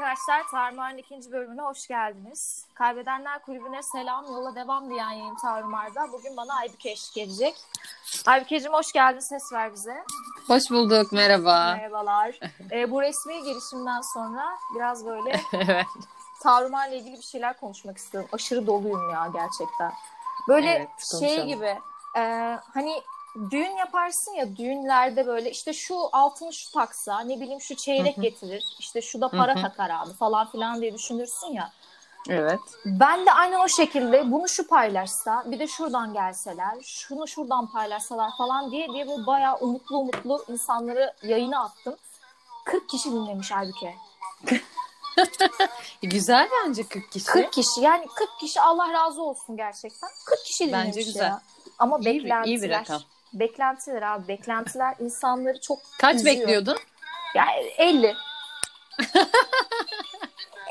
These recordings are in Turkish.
Arkadaşlar Tarmar'ın ikinci bölümüne hoş geldiniz. Kaybedenler Kulübü'ne selam, yola devam diyen yayın Tarmar'da. Bugün bana Aybüke eşlik edecek. Aybüke'cim hoş geldin, ses ver bize. Hoş bulduk, merhaba. Merhabalar. Ee, bu resmi girişimden sonra biraz böyle evet. Tarmar'la ilgili bir şeyler konuşmak istiyorum. Aşırı doluyum ya gerçekten. Böyle Evet, şey gibi, e, hani düğün yaparsın ya düğünlerde böyle işte şu altını şu taksa ne bileyim şu çeyrek Hı hı. getirir işte şu da para Hı hı. takar abi falan filan diye düşünürsün ya. Evet. Ben de aynen o şekilde bunu şu paylaşsa bir de şuradan gelseler şunu şuradan paylaşsalar falan diye diye böyle bayağı umutlu umutlu insanları yayına attım. 40 kişi dinlemiş halbuki. Güzel bence 40 kişi. 40 kişi yani 40 kişi Allah razı olsun gerçekten. 40 kişi dinlemiş Bence güzel. ya. Ama İyi bir- beklentiler. iyi bir rakam. Beklentiler abi beklentiler insanları çok Kaç üzüyor. bekliyordun? Yani 50.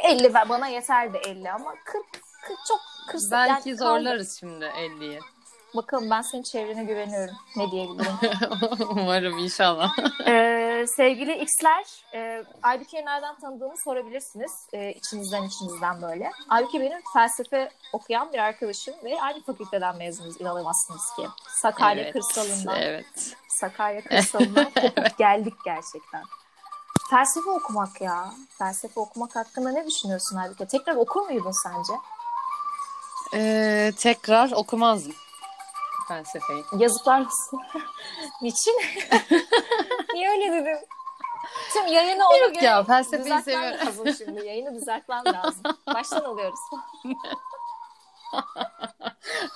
50 ve bana yeterdi 50 ama 40 40 çok 40 Belki yani zorlarız şimdi 50'yi. Bakalım ben senin çevrene güveniyorum. Ne diyebilirim? Umarım inşallah. Ee, sevgili X'ler, e, Aybüke'yi nereden tanıdığımı sorabilirsiniz. E, içinizden içinizden böyle. Aybüke benim felsefe okuyan bir arkadaşım ve aynı fakülteden mezunuz inanamazsınız ki. Sakarya evet. kırsalından, Evet. Sakarya kırsalından kopup geldik gerçekten. Felsefe okumak ya. Felsefe okumak hakkında ne düşünüyorsun Aybüke? Tekrar okur muydun sence? Ee, tekrar okumazdım felsefeyi. Yazıklar olsun. Niçin? Niye öyle dedin? Şimdi yayını ona Yok göre ya, felsefeyi seviyorum. lazım şimdi. Yayını düzeltmem lazım. Baştan alıyoruz.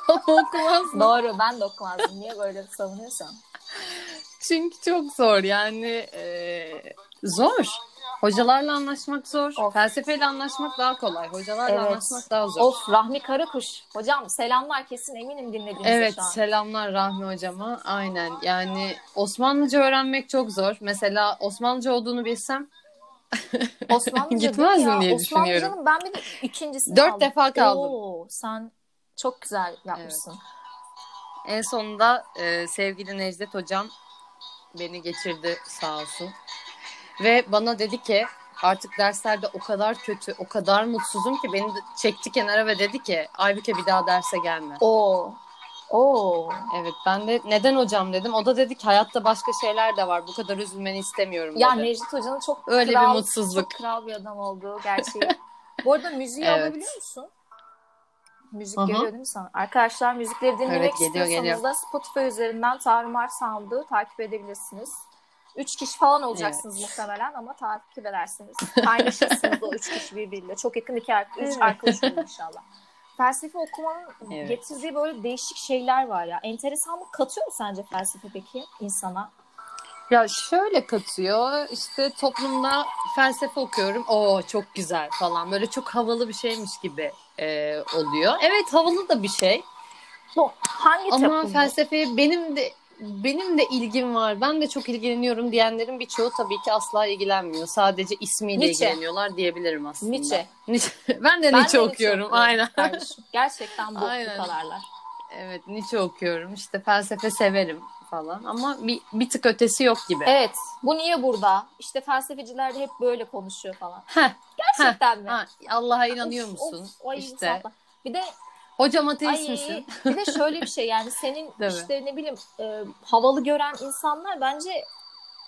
okumazdım. Doğru ben de okumazdım. Niye böyle savunuyorsan? Çünkü çok zor yani e, zor. Hocalarla anlaşmak zor. Of. Felsefeyle anlaşmak daha kolay. Hocalarla Evet. anlaşmak daha zor. Of Rahmi Karakuş. Hocam selamlar kesin eminim dinlediğinizde Evet şu an. selamlar Rahmi hocama. Aynen yani Osmanlıca öğrenmek çok zor. Mesela Osmanlıca olduğunu bilsem Osmanlıca Gitmezdim diye Osmanlıcanın ben bir de ikincisini Dört defa kaldım. Oo, sen çok güzel yapmışsın. en sonunda e, sevgili Necdet hocam beni geçirdi sağ olsun. Ve bana dedi ki artık derslerde o kadar kötü, o kadar mutsuzum ki beni çekti kenara ve dedi ki Aybüke bir daha derse gelme. Oo. Oo. Evet ben de neden hocam dedim. O da dedi ki hayatta başka şeyler de var. Bu kadar üzülmeni istemiyorum Ya dedi. Necdet Hoca'nın çok Öyle bir kral, mutsuzluk. Çok kral bir adam olduğu gerçeği. Bu arada müziği Evet. alabiliyor musun? Müzik Hı hı. geliyor değil mi sana? Arkadaşlar müzikleri dinlemek Evet, geliyor, istiyorsanız geliyor. da Spotify üzerinden Tarumar Sound'u takip edebilirsiniz. Üç kişi falan olacaksınız muhtemelen ama takip edersiniz. Kaynaşırsınız o üç kişi birbiriyle. Çok yakın iki ar- üç Evet. arkadaş olur inşallah. Felsefe okumanın Evet. getirdiği böyle değişik şeyler var ya. Enteresanlık katıyor mu sence felsefe peki insana? Ya şöyle katıyor işte toplumda felsefe okuyorum. Oo çok güzel falan. Böyle çok havalı bir şeymiş gibi e, oluyor. Evet havalı da bir şey. Bu hangi Ama toplumda? felsefeye benim de benim de ilgim var. Ben de çok ilgileniyorum diyenlerin birçoğu tabii ki asla ilgilenmiyor. Sadece ismiyle Nietzsche. ilgileniyorlar diyebilirim aslında. Nietzsche. Nietzsche. ben de Ben Nietzsche de okuyorum. Aynen. kardeşim. Gerçekten bu, Aynen. bu kadarlar. Evet Nietzsche okuyorum. İşte felsefe severim falan ama bir, bir tık ötesi yok gibi. Evet. Bu niye burada? İşte felsefeciler de hep böyle konuşuyor falan. Heh, Gerçekten mi? ha, Allah'a inanıyor Of, musun? of, ay işte insaflar. Bir de hocam ateist ay, misin? bir de şöyle bir şey yani senin işte ne bileyim e, havalı gören insanlar bence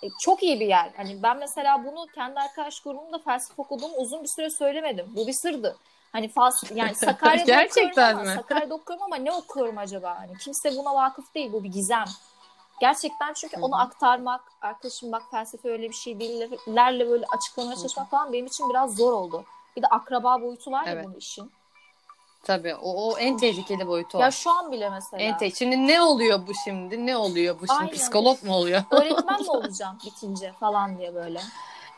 e, çok iyi bir yer. Hani ben mesela bunu kendi arkadaş grubumda felsefe okuduğumu uzun bir süre söylemedim. Bu bir sırdı. Hani fals yani Sakarya'da Gerçekten okuyorum ama, mi? Sakarya'da okuyorum ama ne okuyorum acaba? Hani kimse buna vakıf değil. Bu bir gizem. Gerçekten çünkü Hı onu aktarmak, arkadaşım bak felsefe öyle bir şey değillerle böyle açıklamaya çalışmak falan benim için biraz zor oldu. Bir de akraba boyutu var ya Evet. bunun işin. Tabii o, o en tehlikeli boyutu o. Ya şu an bile mesela. en te- Şimdi ne oluyor bu şimdi? Ne oluyor bu şimdi? Aynen. Psikolog mu oluyor? öğretmen mi olacağım bitince falan diye böyle.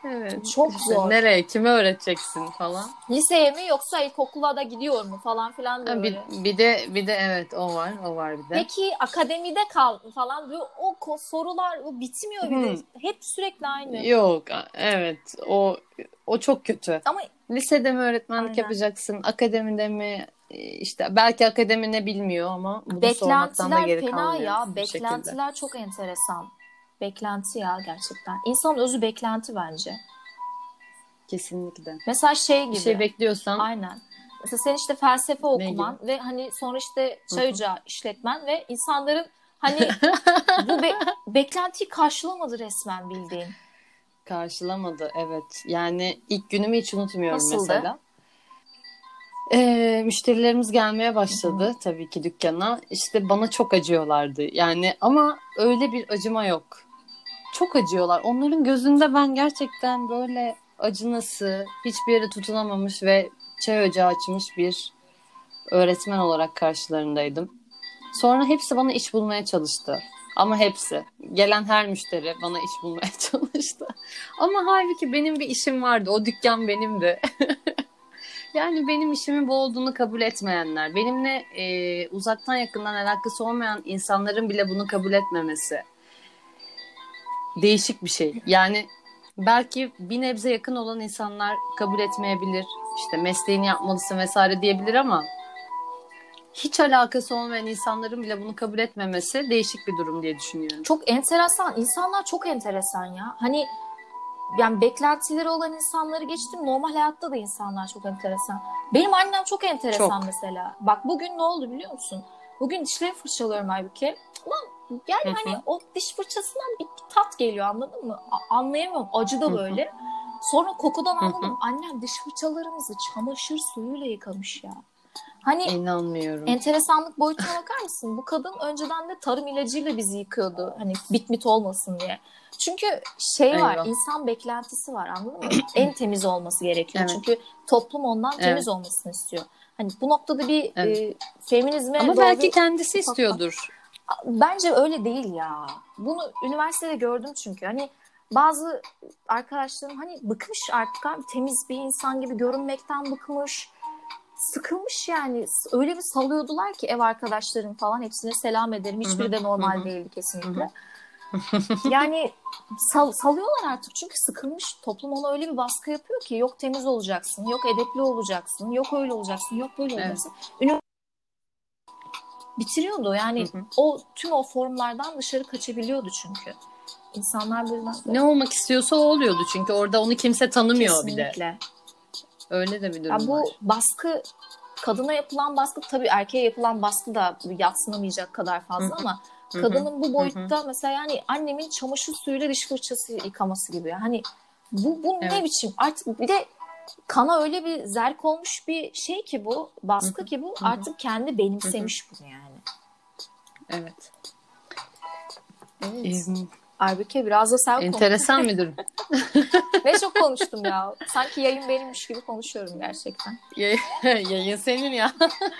evet. Çok İşte zor. Nereye? Kime öğreteceksin falan. Liseye mi yoksa ilkokula da gidiyor mu falan filan diye Ha, bir, böyle. bir de bir de evet o var. O var bir de. Peki akademide kal falan diyor. O ko- sorular o bitmiyor bir de. Hep sürekli aynı. Yok evet o o çok kötü. Ama Lisede mi öğretmenlik Aynen. yapacaksın? Akademide mi? Ee, işte belki akademi ne bilmiyor ama bunu sormaktan da beklentiler geri fena ya. bir şekilde. Beklentiler çok enteresan. Beklenti ya gerçekten. İnsanın özü beklenti bence. Kesinlikle. Mesela şey gibi. Bir şey bekliyorsan Aynen. Mesela sen işte felsefe okuman ve hani sonra işte çay ocağı işletmen ve insanların hani bu be- beklentiyi karşılamadı resmen bildiğin. karşılamadı. Evet. Yani ilk günümü hiç unutmuyorum Nasıldı? mesela. Ee, müşterilerimiz gelmeye başladı tabii ki dükkana. İşte bana çok acıyorlardı. Yani ama öyle bir acıma yok. Çok acıyorlar. Onların gözünde ben gerçekten böyle acınası, hiçbir yere tutunamamış ve çay ocağı açmış bir öğretmen olarak karşılarındaydım. Sonra hepsi bana iş bulmaya çalıştı. Ama hepsi. Gelen her müşteri bana iş bulmaya çalıştı. Ama halbuki benim bir işim vardı. O dükkan benimdi. yani benim işimin bu olduğunu kabul etmeyenler, benimle e, uzaktan yakından alakası olmayan insanların bile bunu kabul etmemesi. Değişik bir şey. Yani belki bir nebze yakın olan insanlar kabul etmeyebilir. İşte mesleğini yapmalısın vesaire diyebilir ama hiç alakası olmayan insanların bile bunu kabul etmemesi değişik bir durum diye düşünüyorum. Çok enteresan. İnsanlar çok enteresan ya. Hani yani beklentileri olan insanları geçtim. Normal hayatta da insanlar çok enteresan. Benim annem çok enteresan Çok. mesela. Bak bugün ne oldu biliyor musun? Bugün dişlerimi fırçalıyorum halbuki. Ulan yani Hı hı. hani o diş fırçasından bir tat geliyor anladın mı? A- anlayamıyorum. Acı da böyle. Sonra kokudan anladım. Annem diş fırçalarımızı çamaşır suyuyla yıkamış ya. Hani İnanmıyorum. enteresanlık boyutuna bakar mısın? Bu kadın önceden de tarım ilacıyla bizi yıkıyordu. Hani bitmit olmasın diye. Çünkü şey var, Eyvah. insan beklentisi var anladın mı? en temiz olması gerekiyor. Evet. Çünkü toplum ondan temiz Evet. olmasını istiyor. Hani bu noktada bir Evet. e, feminizme Ama doğru- belki kendisi ufak- istiyordur. Bence öyle değil ya. Bunu üniversitede gördüm çünkü. Hani bazı arkadaşlarım hani bıkmış artık abi temiz bir insan gibi görünmekten bıkmış. Sıkılmış yani. Öyle bir salıyordular ki ev arkadaşlarım falan hepsine selam ederim. Hiçbiri de normal değildi kesinlikle. yani sal- salıyorlar artık çünkü sıkılmış. Toplum ona öyle bir baskı yapıyor ki yok temiz olacaksın, yok edepli olacaksın, yok öyle olacaksın, yok böyle Evet. olacaksın. Ünivers- bitiriyordu. Yani Hı hı. o tüm o formlardan dışarı kaçabiliyordu çünkü. İnsanlar bu yüzden Ne olmak istiyorsa o oluyordu çünkü orada onu kimse tanımıyor bir de. Öyle de bir durum Ya bu var. baskı kadına yapılan baskı tabii erkeğe yapılan baskı da yatsınamayacak kadar fazla ama kadının bu boyutta mesela yani annemin çamaşır suyuyla diş fırçası yıkaması gibi. Hani bu bu ne Evet. biçim? Artık bir de kana öyle bir zerk olmuş bir şey ki bu baskı ki bu artık kendi benimsemiş bunu yani. Evet. Evet. Halbuki biraz da sen enteresan bir durum. Ne çok konuştum ya. Sanki yayın benimmiş gibi konuşuyorum gerçekten. Yayın senin ya.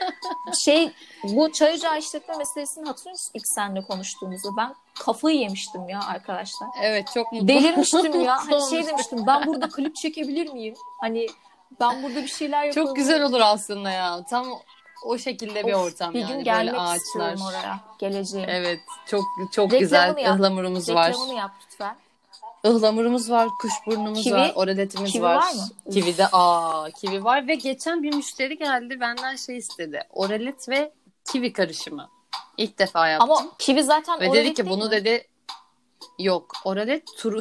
Şey bu çay ocağı işletme meselesini hatırlıyor musun ilk seninle konuştuğumuzda? Ben kafayı yemiştim ya arkadaşlar. Evet çok mutlu. Delirmiştim ya. Hani şey demiştim ben burada klip çekebilir miyim? Hani ben burada bir şeyler yapalım. Çok güzel olur aslında ya. Tam o şekilde bir Of, ortam bir yani. gün Böyle gelmek ağaçlar. istiyorum oraya. Geleceğim. Evet çok çok Reklamını güzel yap. ıhlamurumuz var. Reklamını yap lütfen. Ihlamurumuz var, kuşburnumuz Kivi? var, oraletimiz Kivi var. var mı? Kivi de aa kivi var ve geçen bir müşteri geldi benden şey istedi. Oralet ve kivi karışımı. İlk defa yaptım. Ama kivi zaten ve dedi ki bunu mi? dedi yok oralet turu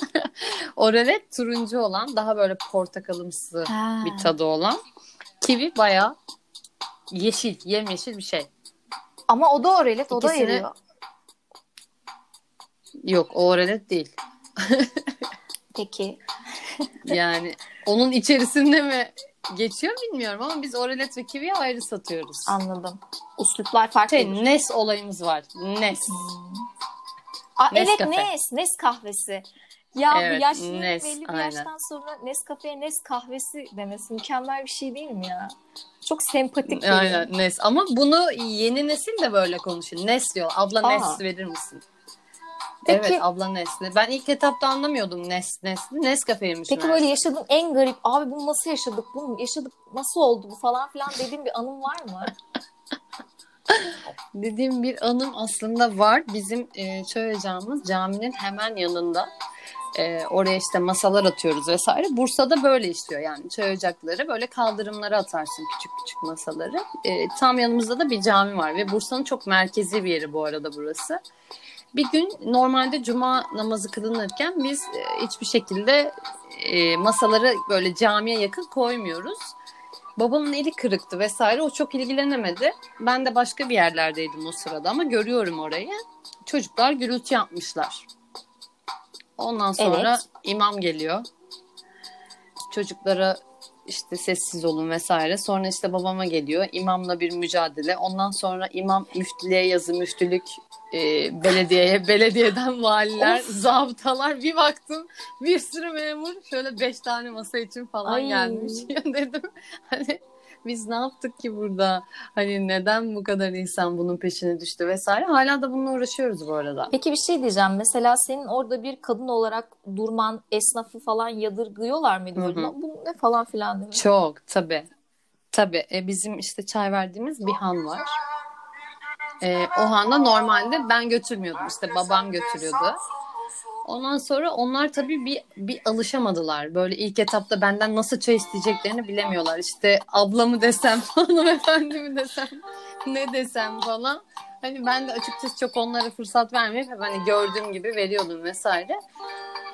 oralet turuncu olan daha böyle portakalımsı Ha. bir tadı olan. Kivi bayağı yeşil, yemyeşil bir şey. Ama o da oralet, o da İkisini- eriyor. Yok o oralet değil. Peki. Yani onun içerisinde mi geçiyor bilmiyorum ama biz oralet ve kiviyi ayrı satıyoruz. Anladım. Usluplar farklı. Şey, Nes olayımız var. Nes. Aa, evet Nescafe. Nes, Nes kahvesi. Ya Evet, bu yaşlıların Nes, belli bir aynen. yaştan sonra Nescafe'ye Nes kahvesi demesi mükemmel bir şey değil mi ya? Çok sempatik. Aynen Nes. Ama bunu yeni nesil de böyle konuşuyor. Nes diyor. Abla Aa. Nes verir misin? Peki- Evet abla Nes. Ben ilk etapta anlamıyordum Nes Nes. Nes kafeymiş. Peki böyle yaşadığın en garip, abi bunu nasıl yaşadık, bunu yaşadık, nasıl oldu bu falan filan dediğin bir anın var mı? Dediğim bir anım aslında var. Bizim e, çay ocağımız caminin hemen yanında. E, oraya işte masalar atıyoruz vesaire. Bursa'da böyle işliyor yani çay ocakları böyle kaldırımlara atarsın küçük küçük masaları. E, tam yanımızda da bir cami var ve Bursa'nın çok merkezi bir yeri bu arada burası. Bir gün normalde cuma namazı kılınırken biz e, hiçbir şekilde e, masaları böyle camiye yakın koymuyoruz. Babamın eli kırıktı vesaire o çok ilgilenemedi. Ben de başka bir yerlerdeydim o sırada ama görüyorum orayı. Çocuklar gürültü yapmışlar. Ondan sonra Evet. imam geliyor. Çocuklara işte sessiz olun vesaire. Sonra işte babama geliyor. İmamla bir mücadele. Ondan sonra imam müftülüğe yazı, müftülük e, belediyeye, belediyeden valiler, Of. zabıtalar. Bir baktım bir sürü memur şöyle beş tane masa için falan Ay. gelmiş. Dedim hani biz ne yaptık ki burada? Hani neden bu kadar insan bunun peşine düştü vesaire. Hala da bununla uğraşıyoruz bu arada. Peki bir şey diyeceğim. Mesela senin orada bir kadın olarak durman esnafı falan yadırgıyorlar mıydı? Böyle. Bu ne falan filan değil mi? Çok tabii. Tabii. E, bizim işte çay verdiğimiz bir han var. E, o handa normalde ben götürmüyordum. İşte babam götürüyordu. Ondan sonra onlar tabii bir, bir alışamadılar. Böyle ilk etapta benden nasıl çay isteyeceklerini bilemiyorlar. İşte ablamı desem, hanımefendi mi desem, ne desem falan. Hani ben de açıkçası çok onlara fırsat vermeyip hani gördüğüm gibi veriyordum vesaire.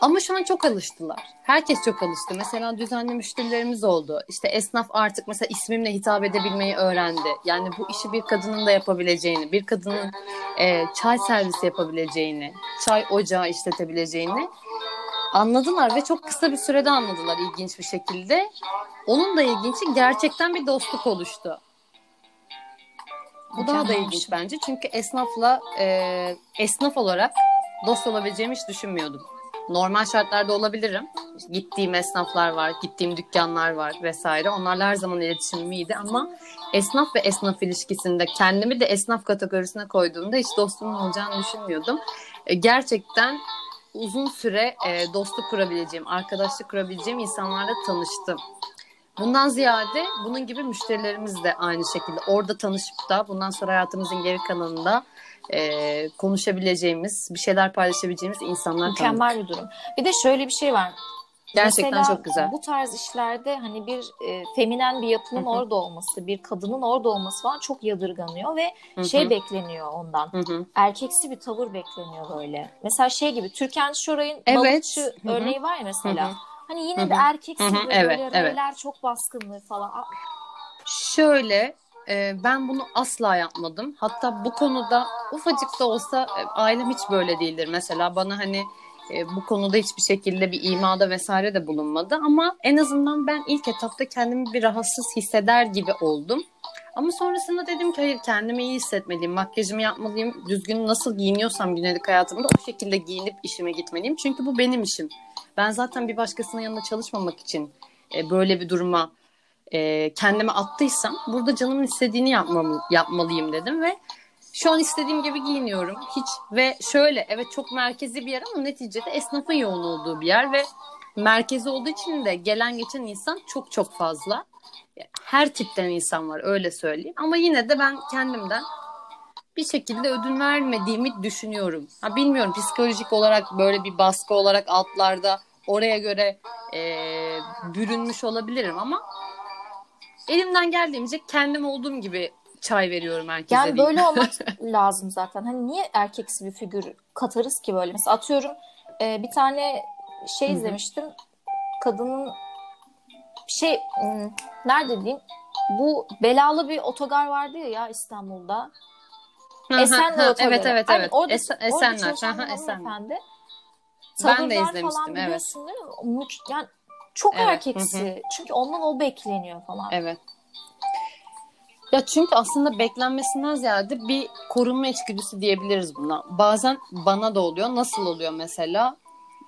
Ama şu an çok alıştılar. Herkes çok alıştı. Mesela düzenli müşterilerimiz oldu. İşte esnaf artık mesela ismimle hitap edebilmeyi öğrendi. Yani bu işi bir kadının da yapabileceğini, bir kadının e, çay servisi yapabileceğini, çay ocağı işletebileceğini anladılar ve çok kısa bir sürede anladılar ilginç bir şekilde. Onun da ilginci gerçekten bir dostluk oluştu. Bu daha da ilginç bence çünkü esnafla e, esnaf olarak dost olabileceğimi hiç düşünmüyordum. Normal şartlarda olabilirim. Gittiğim esnaflar var, gittiğim dükkanlar var vesaire. Onlarla her zaman iletişimim iyiydi ama esnaf ve esnaf ilişkisinde kendimi de esnaf kategorisine koyduğumda hiç dostumun olacağını düşünmüyordum. E, gerçekten uzun süre e, dostluk kurabileceğim, arkadaşlık kurabileceğim insanlarla tanıştım. Bundan ziyade bunun gibi müşterilerimiz de aynı şekilde orada tanışıp da bundan sonra hayatımızın geri kalanında e, konuşabileceğimiz, bir şeyler paylaşabileceğimiz insanlar tanıdık. Mükemmel bir durum. Bir de şöyle bir şey var. Gerçekten Mesela çok güzel. Bu tarz işlerde hani bir e, feminen bir yapının orada olması, bir kadının orada olması falan çok yadırganıyor ve şey bekleniyor ondan. Erkeksi bir tavır bekleniyor böyle. Mesela şey gibi Türkan Şoray'ın Evet. balıkçı örneği var ya mesela. Hani yine de erkeksi ve Evet, böyle evet. çok baskınlığı falan. Şöyle e, ben bunu asla yapmadım. Hatta bu konuda ufacık da olsa e, ailem hiç böyle değildir. Mesela bana hani e, bu konuda hiçbir şekilde bir imada vesaire de bulunmadı. Ama en azından ben ilk etapta kendimi bir rahatsız hisseder gibi oldum. Ama sonrasında dedim ki hayır kendimi iyi hissetmeliyim. Makyajımı yapmalıyım. Düzgün nasıl giyiniyorsam günlük hayatımda o şekilde giyinip işime gitmeliyim. Çünkü bu benim işim. Ben zaten bir başkasının yanında çalışmamak için e, böyle bir duruma e, kendime attıysam burada canımın istediğini yapmam, yapmalıyım dedim ve şu an istediğim gibi giyiniyorum. Hiç ve şöyle evet çok merkezi bir yer ama neticede esnafın yoğun olduğu bir yer ve merkezi olduğu için de gelen geçen insan çok çok fazla. Her tipten insan var öyle söyleyeyim. Ama yine de ben kendimden bir şekilde ödün vermediğimi düşünüyorum. Ha, bilmiyorum psikolojik olarak böyle bir baskı olarak altlarda oraya göre e, bürünmüş olabilirim ama elimden geldiğince kendim olduğum gibi çay veriyorum herkese. Yani diyeyim. böyle olmak lazım zaten. Hani niye erkeksi bir figür katarız ki böyle? Mesela atıyorum e, bir tane şey Hı hı. izlemiştim. Kadının şey hmm, nerede diyeyim? Bu belalı bir otogar vardı ya, ya İstanbul'da. Esenler Otogarı. Evet evet Aynen, evet. orada, Esen- orada Esenler. çalışan Hı bir hı, Esenler. hanımefendi. Ben de izlemiştim, falan evet. değil mi? Yani çok Evet, erkeksi. Çünkü ondan o bekleniyor falan. Evet. Ya çünkü aslında beklenmesinden ziyade bir korunma içgüdüsü diyebiliriz buna. Bazen bana da oluyor. Nasıl oluyor mesela?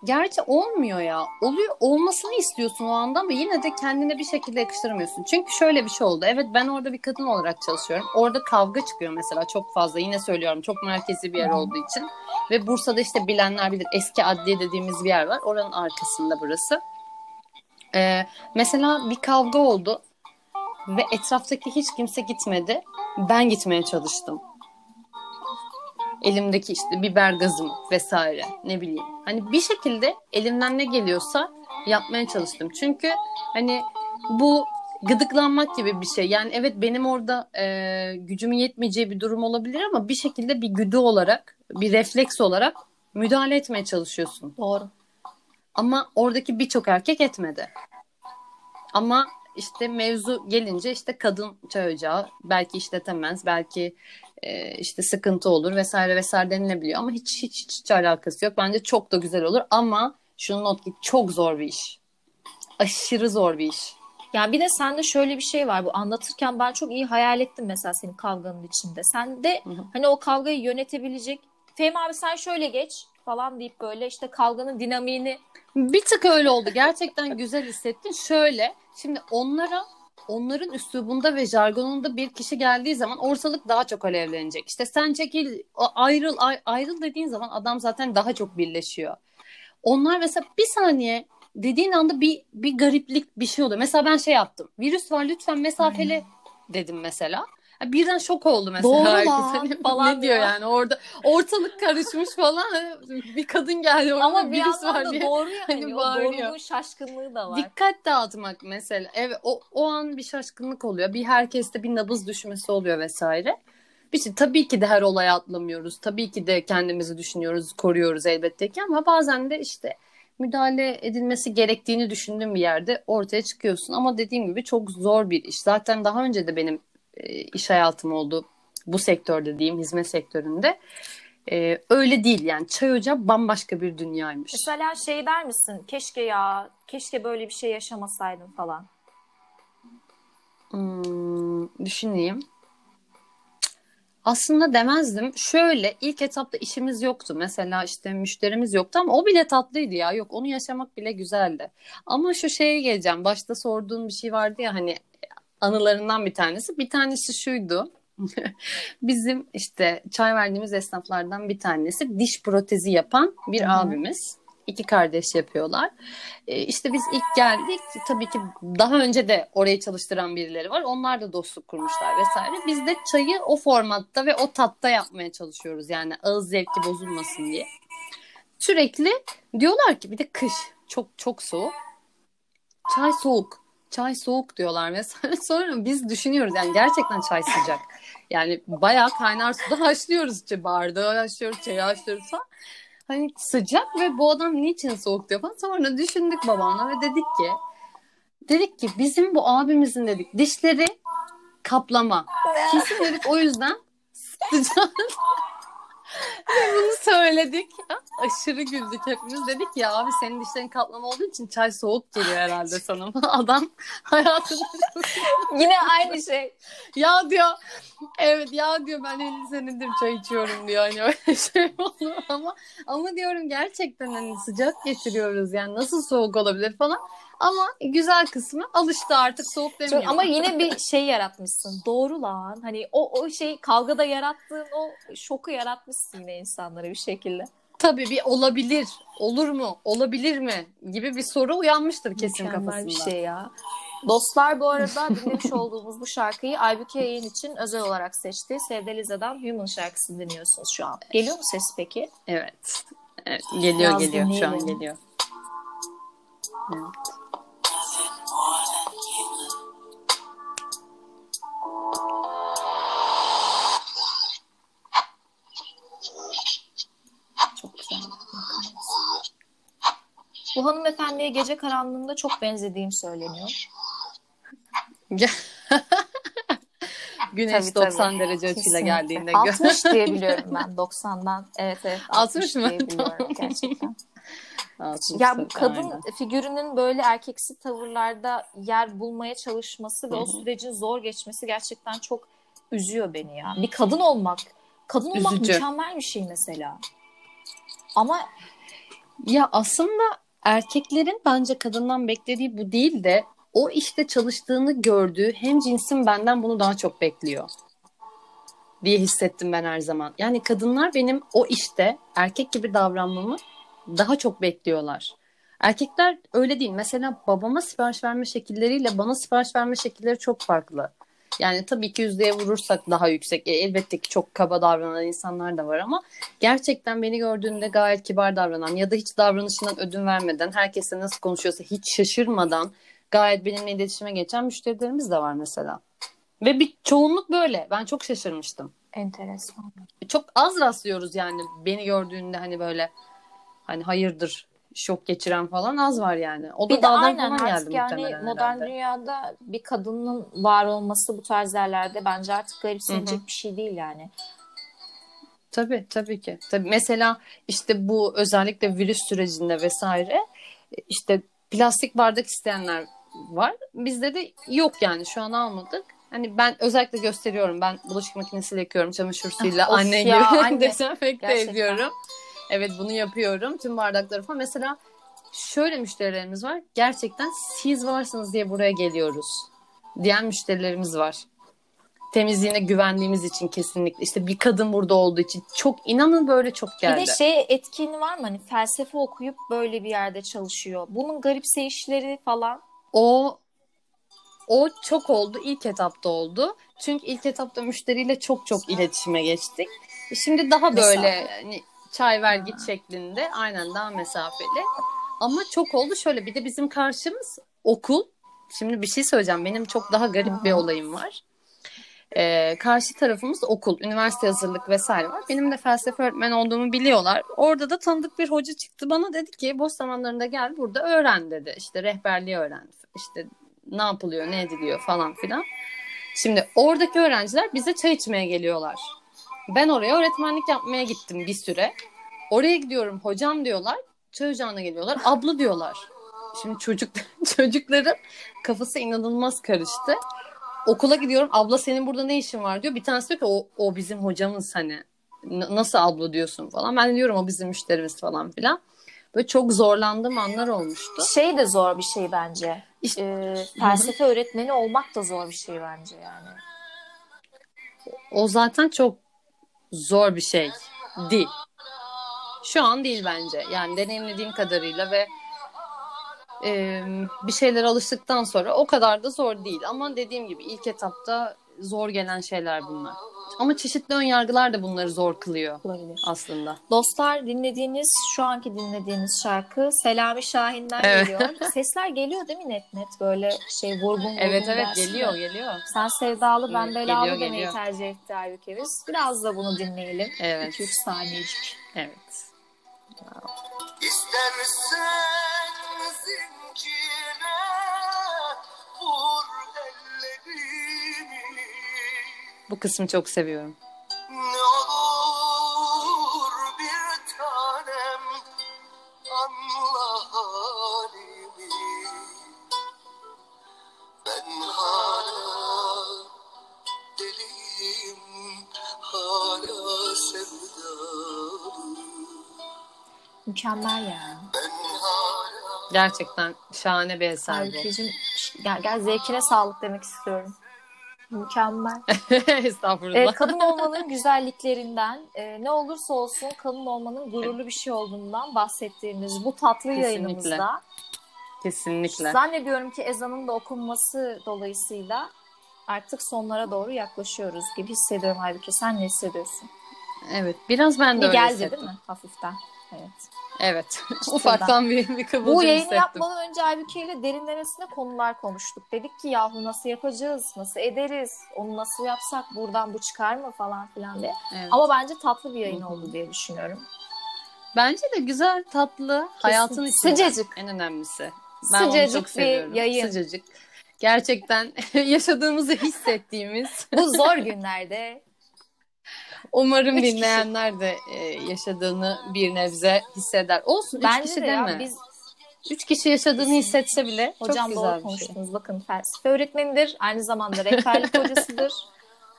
Gerçi olmuyor ya. Oluyor olmasını istiyorsun o anda ama yine de kendine bir şekilde yakıştıramıyorsun. Çünkü şöyle bir şey oldu. Evet ben orada bir kadın olarak çalışıyorum. Orada kavga çıkıyor mesela çok fazla. Yine söylüyorum çok merkezi bir yer olduğu için. Ve Bursa'da işte bilenler bilir eski adliye dediğimiz bir yer var. Oranın arkasında burası. Ee, mesela bir kavga oldu ve etraftaki hiç kimse gitmedi. Ben gitmeye çalıştım. Elimdeki işte biber gazım vesaire ne bileyim. Hani bir şekilde elimden ne geliyorsa yapmaya çalıştım. Çünkü hani bu gıdıklanmak gibi bir şey. Yani evet benim orada e, gücümün yetmeyeceği bir durum olabilir ama bir şekilde bir güdü olarak, bir refleks olarak müdahale etmeye çalışıyorsun. Doğru. Ama oradaki birçok erkek etmedi. Ama işte mevzu gelince işte kadın çay ocağı belki işletemez, belki e, işte sıkıntı olur vesaire vesaire denilebiliyor ama hiç, hiç hiç hiç alakası yok. Bence çok da güzel olur ama şunu not ki çok zor bir iş. Aşırı zor bir iş. Yani bir de sende şöyle bir şey var. Bu anlatırken ben çok iyi hayal ettim mesela senin kavganın içinde. Sen de hani o kavgayı yönetebilecek Fehmi abi sen şöyle geç falan deyip böyle işte kavganın dinamiğini Bir tık öyle oldu. Gerçekten güzel hissettin. Şöyle, şimdi onlara onların üslubunda ve jargonunda bir kişi geldiği zaman ortalık daha çok alevlenecek. İşte sen çekil, ayrıl, ay- ayrıl dediğin zaman adam zaten daha çok birleşiyor. Onlar mesela bir saniye dediğin anda bir bir gariplik bir şey oluyor. Mesela ben şey yaptım. Virüs var lütfen mesafeli dedim mesela. Birden şok oldu mesela. Doğru herkes. Hani falan ne diyor yani orada ortalık karışmış falan. Bir kadın geldi orada ama bir virüs var diye. doğru yani. hani o bağırıyor. doğruluğun şaşkınlığı da var. Dikkat dağıtmak mesela. Evet o, o an bir şaşkınlık oluyor. Bir herkeste bir nabız düşmesi oluyor vesaire. Bir şey, tabii ki de her olaya atlamıyoruz. Tabii ki de kendimizi düşünüyoruz, koruyoruz elbette ki ama bazen de işte müdahale edilmesi gerektiğini düşündüğün bir yerde ortaya çıkıyorsun. Ama dediğim gibi çok zor bir iş. Zaten daha önce de benim iş hayatım oldu bu sektörde diyeyim, hizmet sektöründe. E, öyle değil yani çay ocağı bambaşka bir dünyaymış. Mesela şey der misin? Keşke ya, keşke böyle bir şey yaşamasaydım falan. Hmm, düşüneyim. Aslında demezdim. Şöyle ilk etapta işimiz yoktu. Mesela işte müşterimiz yoktu ama o bile tatlıydı ya. Yok onu yaşamak bile güzeldi. Ama şu şeye geleceğim. Başta sorduğun bir şey vardı ya hani anılarından bir tanesi. Bir tanesi şuydu. Bizim işte çay verdiğimiz esnaflardan bir tanesi diş protezi yapan bir Hı hı. abimiz. İki kardeş yapıyorlar. Ee, işte biz ilk geldik. Tabii ki daha önce de orayı çalıştıran birileri var. Onlar da dostluk kurmuşlar vesaire. Biz de çayı o formatta ve o tatta yapmaya çalışıyoruz. Yani ağız zevki bozulmasın diye. Sürekli diyorlar ki bir de kış çok çok soğuk. Çay soğuk. Çay soğuk diyorlar mesela. Sonra biz düşünüyoruz yani gerçekten çay sıcak. Yani bayağı kaynar suda haşlıyoruz. İşte bardağı haşlıyoruz, çayı haşlıyoruz falan. Hani sıcak ve bu adam niçin soğuk diyor falan. Sonra düşündük babamla ve dedik ki dedik ki bizim bu abimizin dedik dişleri kaplama. Kesin dedik o yüzden sıcak. Ve bunu söyledik. Aşırı güldük hepimiz. Dedik ya abi senin dişlerin kaplama olduğu için çay soğuk geliyor herhalde sana. Adam hayatında Yine aynı şey. ya diyor evet ya diyor ben 50 senedir çay içiyorum diyor hani öyle şey olur ama ama diyorum gerçekten hani sıcak getiriyoruz yani nasıl soğuk olabilir falan ama güzel kısmı alıştı artık soğuk demiyor. Çok- ama yine bir şey yaratmışsın. Doğru lan. Hani o o şey kavgada yarattığın o şoku yaratmışsın yine insanlara bir şekilde. tabii bir olabilir olur mu olabilir mi gibi bir soru uyanmıştır kesin Mükemmel kafasında. bir şey ya. Dostlar bu arada dinlemiş olduğumuz bu şarkıyı Aybüke yayın için özel olarak seçti. Sevde Lize'den Human şarkısını dinliyorsunuz şu an. Geliyor mu ses peki? Evet. evet geliyor Biraz geliyor şu an geliyor. Evet. Bu hanımefendiye gece karanlığında çok benzediğim söyleniyor. Güneş Tabii, 90 tabii. derece açıyla Kesinlikle. geldiğinde. 60 diye biliyorum ben 90'dan. Evet evet 60 60, mı? Tamam. gerçekten. Ya bu kadın aynen. figürünün böyle erkeksi tavırlarda yer bulmaya çalışması ve Hı o sürecin zor geçmesi gerçekten çok üzüyor beni ya. Bir kadın olmak, kadın olmak Üzücü. mükemmel bir şey mesela. Ama Ya aslında erkeklerin bence kadından beklediği bu değil de o işte çalıştığını gördüğü hem cinsin benden bunu daha çok bekliyor diye hissettim ben her zaman. Yani kadınlar benim o işte erkek gibi davranmamı daha çok bekliyorlar. Erkekler öyle değil. Mesela babama sipariş verme şekilleriyle bana sipariş verme şekilleri çok farklı. Yani tabii ki yüzdeye vurursak daha yüksek. E, elbette ki çok kaba davranan insanlar da var ama gerçekten beni gördüğünde gayet kibar davranan ya da hiç davranışından ödün vermeden, herkesle nasıl konuşuyorsa hiç şaşırmadan gayet benimle iletişime geçen müşterilerimiz de var mesela. Ve bir çoğunluk böyle. Ben çok şaşırmıştım. Enteresan. Çok az rastlıyoruz yani beni gördüğünde hani böyle hani hayırdır şok geçiren falan az var yani. O da Bir de aynen artık yani modern herhalde. dünyada bir kadının var olması bu tarz yerlerde bence artık garipsenecek bir şey değil yani. Tabii tabii ki. Tabii mesela işte bu özellikle virüs sürecinde vesaire işte plastik bardak isteyenler var. Bizde de yok yani şu an almadık. Hani ben özellikle gösteriyorum. Ben bulaşık makinesiyle yıkıyorum. Çamaşır suyuyla Of anne gibi dezenfekte ediyorum. Evet bunu yapıyorum. Tüm bardakları falan. Mesela şöyle müşterilerimiz var. Gerçekten siz varsınız diye buraya geliyoruz diyen müşterilerimiz var. Temizliğine güvendiğimiz için kesinlikle. İşte bir kadın burada olduğu için çok inanın böyle çok geldi. Bir de şey etkinliği var mı? Hani felsefe okuyup böyle bir yerde çalışıyor. Bunun garipseyişleri falan. O o çok oldu. İlk etapta oldu. Çünkü ilk etapta müşteriyle çok çok iletişime geçtik. Şimdi daha böyle hani çay ver git şeklinde aynen daha mesafeli. Ama çok oldu şöyle bir de bizim karşımız okul. Şimdi bir şey söyleyeceğim. Benim çok daha garip bir olayım var. Ee, karşı tarafımız okul, üniversite hazırlık vesaire var. Benim de felsefe öğretmeni olduğumu biliyorlar. Orada da tanıdık bir hoca çıktı. Bana dedi ki boş zamanlarında gel burada öğren dedi. İşte rehberliği öğren. İşte ne yapılıyor, ne ediliyor falan filan. Şimdi oradaki öğrenciler bize çay içmeye geliyorlar. Ben oraya öğretmenlik yapmaya gittim bir süre. Oraya gidiyorum hocam diyorlar. Çay ocağına geliyorlar. Abla diyorlar. Şimdi çocuk çocukların kafası inanılmaz karıştı. Okula gidiyorum. Abla senin burada ne işin var diyor. Bir tanesi diyor ki o, o bizim hocamız hani. Nasıl abla diyorsun falan. Ben diyorum o bizim müşterimiz falan filan. Böyle çok zorlandığım anlar olmuştu. Şey de zor bir şey bence. İşte- Ee, felsefe öğretmeni olmak da zor bir şey bence yani. O zaten çok zor bir şey değil. Şu an değil bence. Yani deneyimlediğim kadarıyla ve e, bir şeylere alıştıktan sonra o kadar da zor değil. Ama dediğim gibi ilk etapta zor gelen şeyler bunlar. Ama çeşitli ön yargılar da bunları zor kılıyor Olabilir. aslında. Dostlar dinlediğiniz, şu anki dinlediğiniz şarkı Selami Şahin'den Evet. geliyor. Sesler geliyor değil mi net net böyle şey vurgun vurgun Evet evet geliyor geliyor. Sen sevdalı ben Evet, belalı geliyor, demeyi geliyor. tercih etti Aybüke biz. Biraz da bunu dinleyelim. Evet. 2-3 saniyecik. Evet. İstersen zincire Bu kısmı çok seviyorum. Mükemmel hala Gerçekten şahane bir eser bu. Aybükeciğim gel, gel zevkine sağlık demek istiyorum. Mükemmel. Estağfurullah. Ee, kadın olmanın güzelliklerinden, e, ne olursa olsun kadın olmanın gururlu bir şey olduğundan bahsettiğimiz bu tatlı Kesinlikle. yayınımızda Kesinlikle. zannediyorum ki ezanın da okunması dolayısıyla artık sonlara doğru yaklaşıyoruz gibi hissediyorum Aybüke. Sen ne hissediyorsun? Evet. Biraz ben de Bir öyle geldi hissettim. değil mi? Hafiften. Evet. Evet. Ufaktan bir, bir kıvılcım Bu yayını hissettim. yapmadan önce Aybüke ile derinlemesine konular konuştuk. Dedik ki yahu nasıl yapacağız, nasıl ederiz, onu nasıl yapsak, buradan bu çıkar mı falan filan diye. Evet. Ama bence tatlı bir yayın oldu diye düşünüyorum. Bence de güzel, tatlı, hayatın içinde. Sıcacık. En önemlisi. Ben onu Sıcacık çok bir seviyorum. yayın. Sıcacık. Gerçekten yaşadığımızı hissettiğimiz. Bu zor günlerde Umarım Üç kişi. dinleyenler de e, yaşadığını bir nebze hisseder. Olsun üç bence kişi de ya deme. biz Üç kişi yaşadığını hissetse bile hocam çok doğru güzel bir şey. konuştunuz. Bakın felsefe öğretmenidir. Aynı zamanda rehberlik hocasıdır.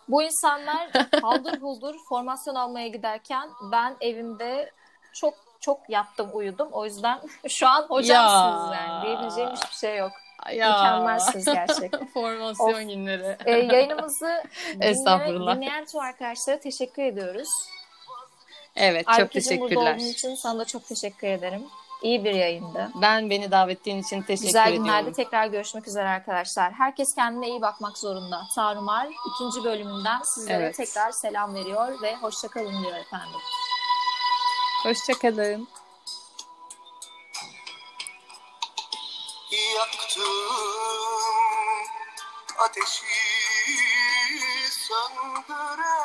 Bu insanlar haldır huldur formasyon almaya giderken ben evimde çok çok yattım uyudum. O yüzden şu an hocamsınız Ya. yani. Diyebileceğim hiçbir şey yok. Ya. Mükemmelsiniz gerçekten. Formasyon Of. günleri. Ee, yayınımızı dinleyen, dinleyen tüm arkadaşlara teşekkür ediyoruz. Evet çok Aybükeciğim burada teşekkürler. olduğun için sana da çok teşekkür ederim. İyi bir yayındı. Ben beni davet ettiğin için teşekkür Güzel ediyorum. günlerde tekrar görüşmek üzere arkadaşlar. Herkes kendine iyi bakmak zorunda. Tarumar ikinci bölümünden sizlere Evet. tekrar selam veriyor ve hoşçakalın diyor efendim. Hoşçakalın. Yaktım ateşi söndüre